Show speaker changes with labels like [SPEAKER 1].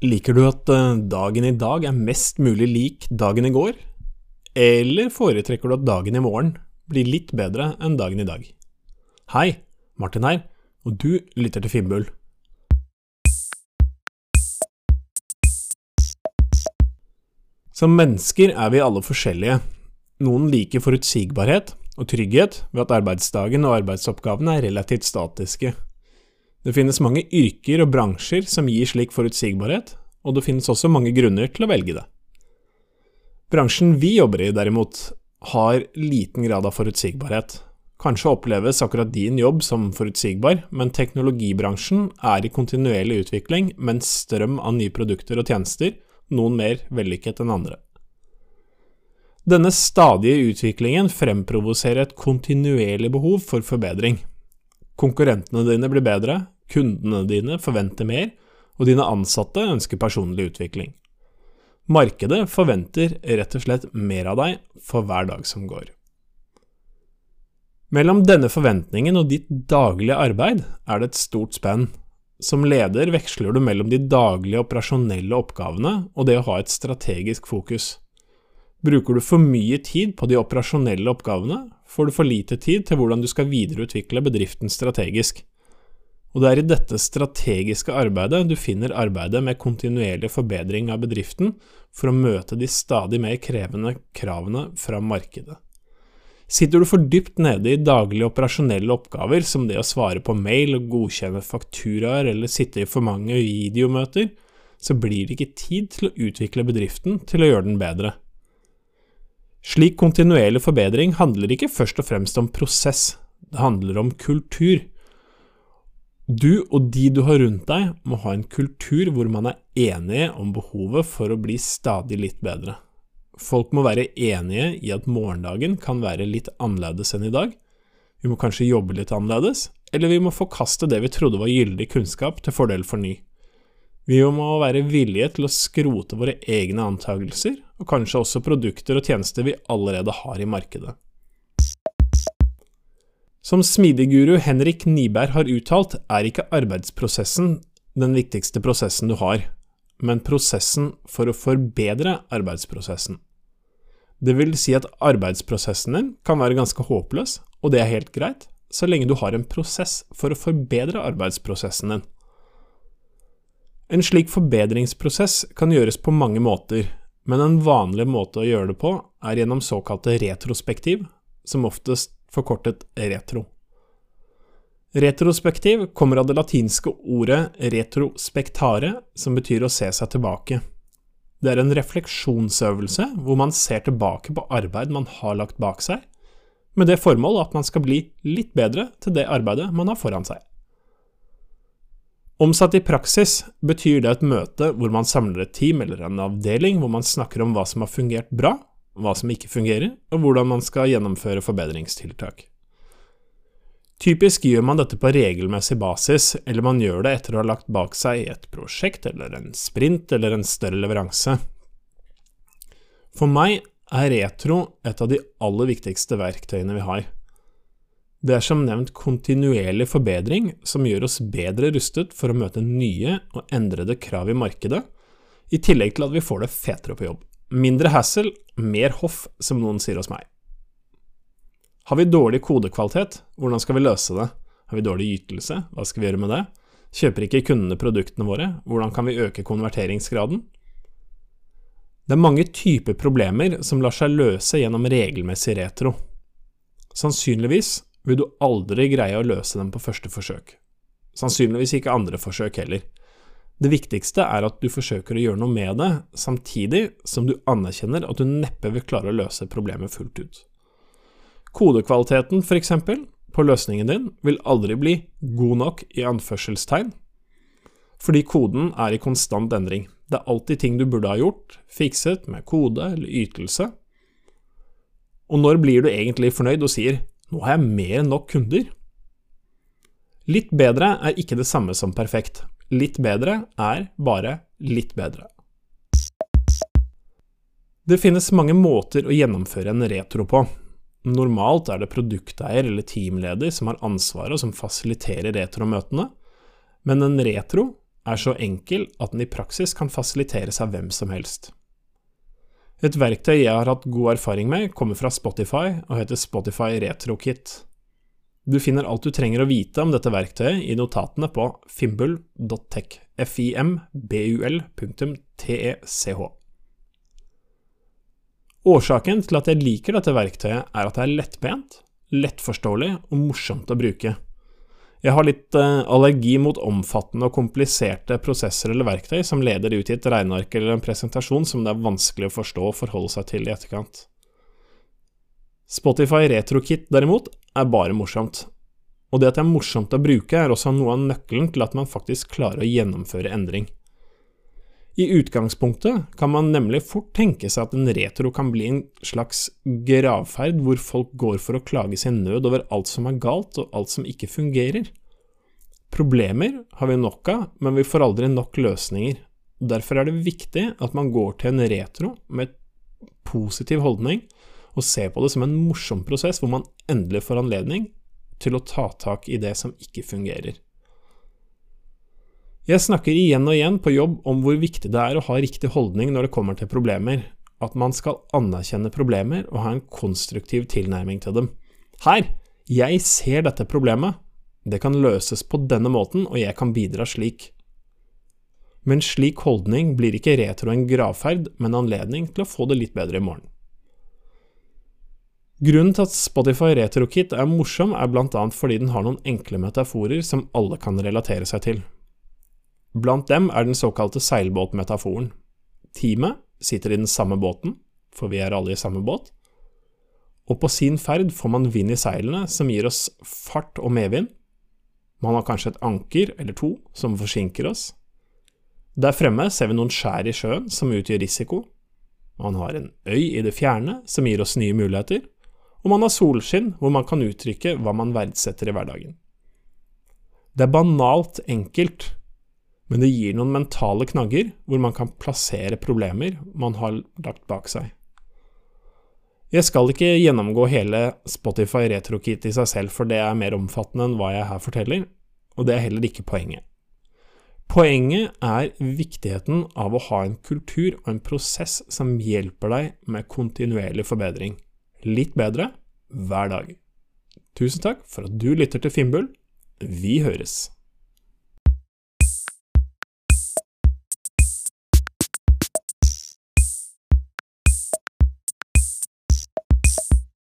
[SPEAKER 1] Liker du at eh, dagen i dag er mest mulig lik dagen i går, eller foretrekker du at dagen i morgen blir litt bedre enn dagen i dag? Hei, Martin her, og du lytter til Finnbull. Som mennesker er vi alle forskjellige. Noen liker forutsigbarhet og trygghet ved at arbeidsdagen og arbeidsoppgavene er relativt statiske. Det finnes mange yrker og bransjer som gir slik forutsigbarhet, og det finnes også mange grunner til å velge det. Bransjen vi jobber i, derimot, har liten grad av forutsigbarhet. Kanskje oppleves akkurat din jobb som forutsigbar, men teknologibransjen er i kontinuerlig utvikling en strøm av nye produkter og tjenester, noen mer vellykket enn andre. Denne stadige utviklingen fremprovoserer et kontinuerlig behov for forbedring. Konkurrentene dine blir bedre, kundene dine forventer mer, og dine ansatte ønsker personlig utvikling. Markedet forventer rett og slett mer av deg for hver dag som går. Mellom denne forventningen og ditt daglige arbeid er det et stort spenn. Som leder veksler du mellom de daglige operasjonelle oppgavene og det å ha et strategisk fokus. Bruker du for mye tid på de operasjonelle oppgavene, får du for lite tid til hvordan du skal videreutvikle bedriften strategisk. Og det er i dette strategiske arbeidet du finner arbeidet med kontinuerlig forbedring av bedriften for å møte de stadig mer krevende kravene fra markedet. Sitter du for dypt nede i daglige operasjonelle oppgaver som det å svare på mail og godkjenne fakturaer eller sitte i for mange videomøter, så blir det ikke tid til å utvikle bedriften til å gjøre den bedre. Slik kontinuerlig forbedring handler ikke først og fremst om prosess, det handler om kultur. Du og de du har rundt deg, må ha en kultur hvor man er enige om behovet for å bli stadig litt bedre. Folk må være enige i at morgendagen kan være litt annerledes enn i dag. Vi må kanskje jobbe litt annerledes, eller vi må forkaste det vi trodde var gyldig kunnskap til fordel for ny. Vi må være villige til å skrote våre egne antakelser og kanskje også produkter og tjenester vi allerede har i markedet. Som smidigguru Henrik Niberg har uttalt, er ikke arbeidsprosessen den viktigste prosessen du har, men prosessen for å forbedre arbeidsprosessen. Det vil si at arbeidsprosessen din kan være ganske håpløs, og det er helt greit, så lenge du har en prosess for å forbedre arbeidsprosessen din. En slik forbedringsprosess kan gjøres på mange måter, men en vanlig måte å gjøre det på er gjennom såkalte retrospektiv, som oftest forkortet retro. Retrospektiv kommer av det latinske ordet retrospektare, som betyr å se seg tilbake. Det er en refleksjonsøvelse hvor man ser tilbake på arbeid man har lagt bak seg, med det formål at man skal bli litt bedre til det arbeidet man har foran seg. Omsatt i praksis betyr det et møte hvor man samler et team eller en avdeling hvor man snakker om hva som har fungert bra, hva som ikke fungerer, og hvordan man skal gjennomføre forbedringstiltak. Typisk gjør man dette på regelmessig basis, eller man gjør det etter å ha lagt bak seg et prosjekt eller en sprint eller en større leveranse. For meg er retro et av de aller viktigste verktøyene vi har. Det er som nevnt kontinuerlig forbedring som gjør oss bedre rustet for å møte nye og endrede krav i markedet, i tillegg til at vi får det fetere på jobb. Mindre hassle, mer hoff, som noen sier hos meg. Har vi dårlig kodekvalitet, hvordan skal vi løse det? Har vi dårlig ytelse, hva skal vi gjøre med det? Kjøper ikke kundene produktene våre, hvordan kan vi øke konverteringsgraden? Det er mange typer problemer som lar seg løse gjennom regelmessig retro. Sannsynligvis vil du aldri greie å løse dem på første forsøk. Sannsynligvis ikke andre forsøk heller. Det viktigste er at du forsøker å gjøre noe med det, samtidig som du anerkjenner at du neppe vil klare å løse problemet fullt ut. Kodekvaliteten, eksempel, på løsningen din vil aldri bli god nok i anførselstegn, fordi koden er i konstant endring. Det er alltid ting du burde ha gjort, fikset med kode eller ytelse. Og når blir du egentlig fornøyd og sier nå har jeg mer enn nok kunder. Litt bedre er ikke det samme som perfekt. Litt bedre er bare litt bedre. Det finnes mange måter å gjennomføre en retro på. Normalt er det produkteier eller teamleder som har ansvaret og som fasiliterer retromøtene, men en retro er så enkel at den i praksis kan fasiliteres av hvem som helst. Et verktøy jeg har hatt god erfaring med, kommer fra Spotify og heter Spotify RetroKit. Du finner alt du trenger å vite om dette verktøyet i notatene på fimbul.tech, fimbul.tech. Årsaken til at jeg liker dette verktøyet, er at det er lettbent, lettforståelig og morsomt å bruke. Jeg har litt uh, allergi mot omfattende og kompliserte prosesser eller verktøy som leder ut i et regneark eller en presentasjon som det er vanskelig å forstå og forholde seg til i etterkant. Spotify RetroKit derimot er bare morsomt, og det at det er morsomt å bruke er også noe av nøkkelen til at man faktisk klarer å gjennomføre endring. I utgangspunktet kan man nemlig fort tenke seg at en retro kan bli en slags gravferd hvor folk går for å klage sin nød over alt som er galt og alt som ikke fungerer. Problemer har vi nok av, men vi får aldri nok løsninger. Derfor er det viktig at man går til en retro med positiv holdning og ser på det som en morsom prosess hvor man endelig får anledning til å ta tak i det som ikke fungerer. Jeg snakker igjen og igjen på jobb om hvor viktig det er å ha riktig holdning når det kommer til problemer, at man skal anerkjenne problemer og ha en konstruktiv tilnærming til dem. Her, jeg ser dette problemet, det kan løses på denne måten, og jeg kan bidra slik. Men slik holdning blir ikke retro en gravferd, men anledning til å få det litt bedre i morgen. Grunnen til at Spotify RetroKit er morsom, er annet fordi den har noen enkle metaforer som alle kan relatere seg til. Blant dem er den såkalte seilbåtmetaforen. Teamet sitter i den samme båten, for vi er alle i samme båt, og på sin ferd får man vind i seilene som gir oss fart og medvind. Man har kanskje et anker eller to som forsinker oss. Der fremme ser vi noen skjær i sjøen som utgjør risiko. Man har en øy i det fjerne som gir oss nye muligheter, og man har solskinn hvor man kan uttrykke hva man verdsetter i hverdagen. Det er banalt enkelt men det gir noen mentale knagger hvor man kan plassere problemer man har lagt bak seg. Jeg skal ikke gjennomgå hele Spotify RetroKit i seg selv, for det er mer omfattende enn hva jeg her forteller, og det er heller ikke poenget. Poenget er viktigheten av å ha en kultur og en prosess som hjelper deg med kontinuerlig forbedring. Litt bedre hver dag. Tusen takk for at du lytter til Finnbull. Vi høres.